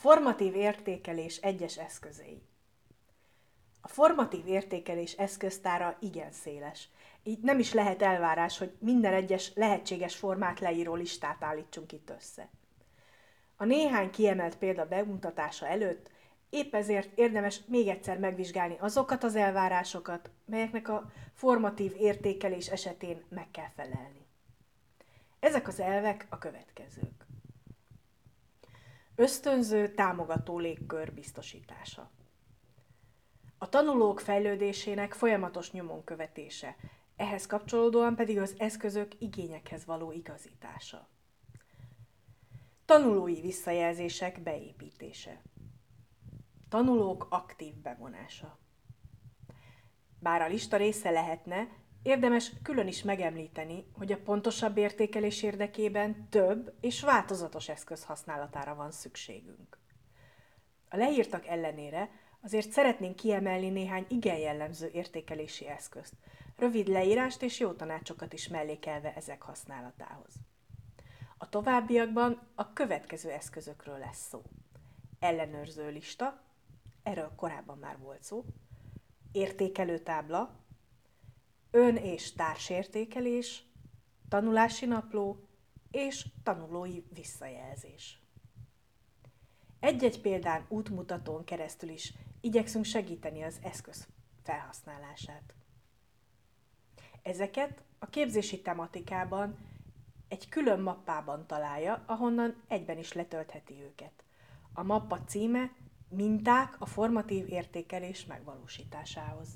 formatív értékelés egyes eszközei. A formatív értékelés eszköztára igen széles. Így nem is lehet elvárás, hogy minden egyes lehetséges formát leíró listát állítsunk itt össze. A néhány kiemelt példa bemutatása előtt épp ezért érdemes még egyszer megvizsgálni azokat az elvárásokat, melyeknek a formatív értékelés esetén meg kell felelni. Ezek az elvek a következők. Ösztönző, támogató légkör biztosítása. A tanulók fejlődésének folyamatos nyomon követése, ehhez kapcsolódóan pedig az eszközök igényekhez való igazítása. Tanulói visszajelzések beépítése. Tanulók aktív bevonása. Bár a lista része lehetne, érdemes külön is megemlíteni, hogy a pontosabb értékelés érdekében több és változatos eszköz használatára van szükségünk. A leírtak ellenére azért szeretnénk kiemelni néhány igen jellemző értékelési eszközt, rövid leírást és jó tanácsokat is mellékelve ezek használatához. A továbbiakban a következő eszközökről lesz szó. Ellenőrző lista, erről korábban már volt szó, értékelőtábla, ön- és társértékelés, tanulási napló és tanulói visszajelzés. Egy-egy példán útmutatón keresztül is igyekszünk segíteni az eszköz felhasználását. Ezeket a képzési tematikában egy külön mappában találja, ahonnan egyben is letöltheti őket. A mappa címe Minták a formatív értékelés megvalósításához.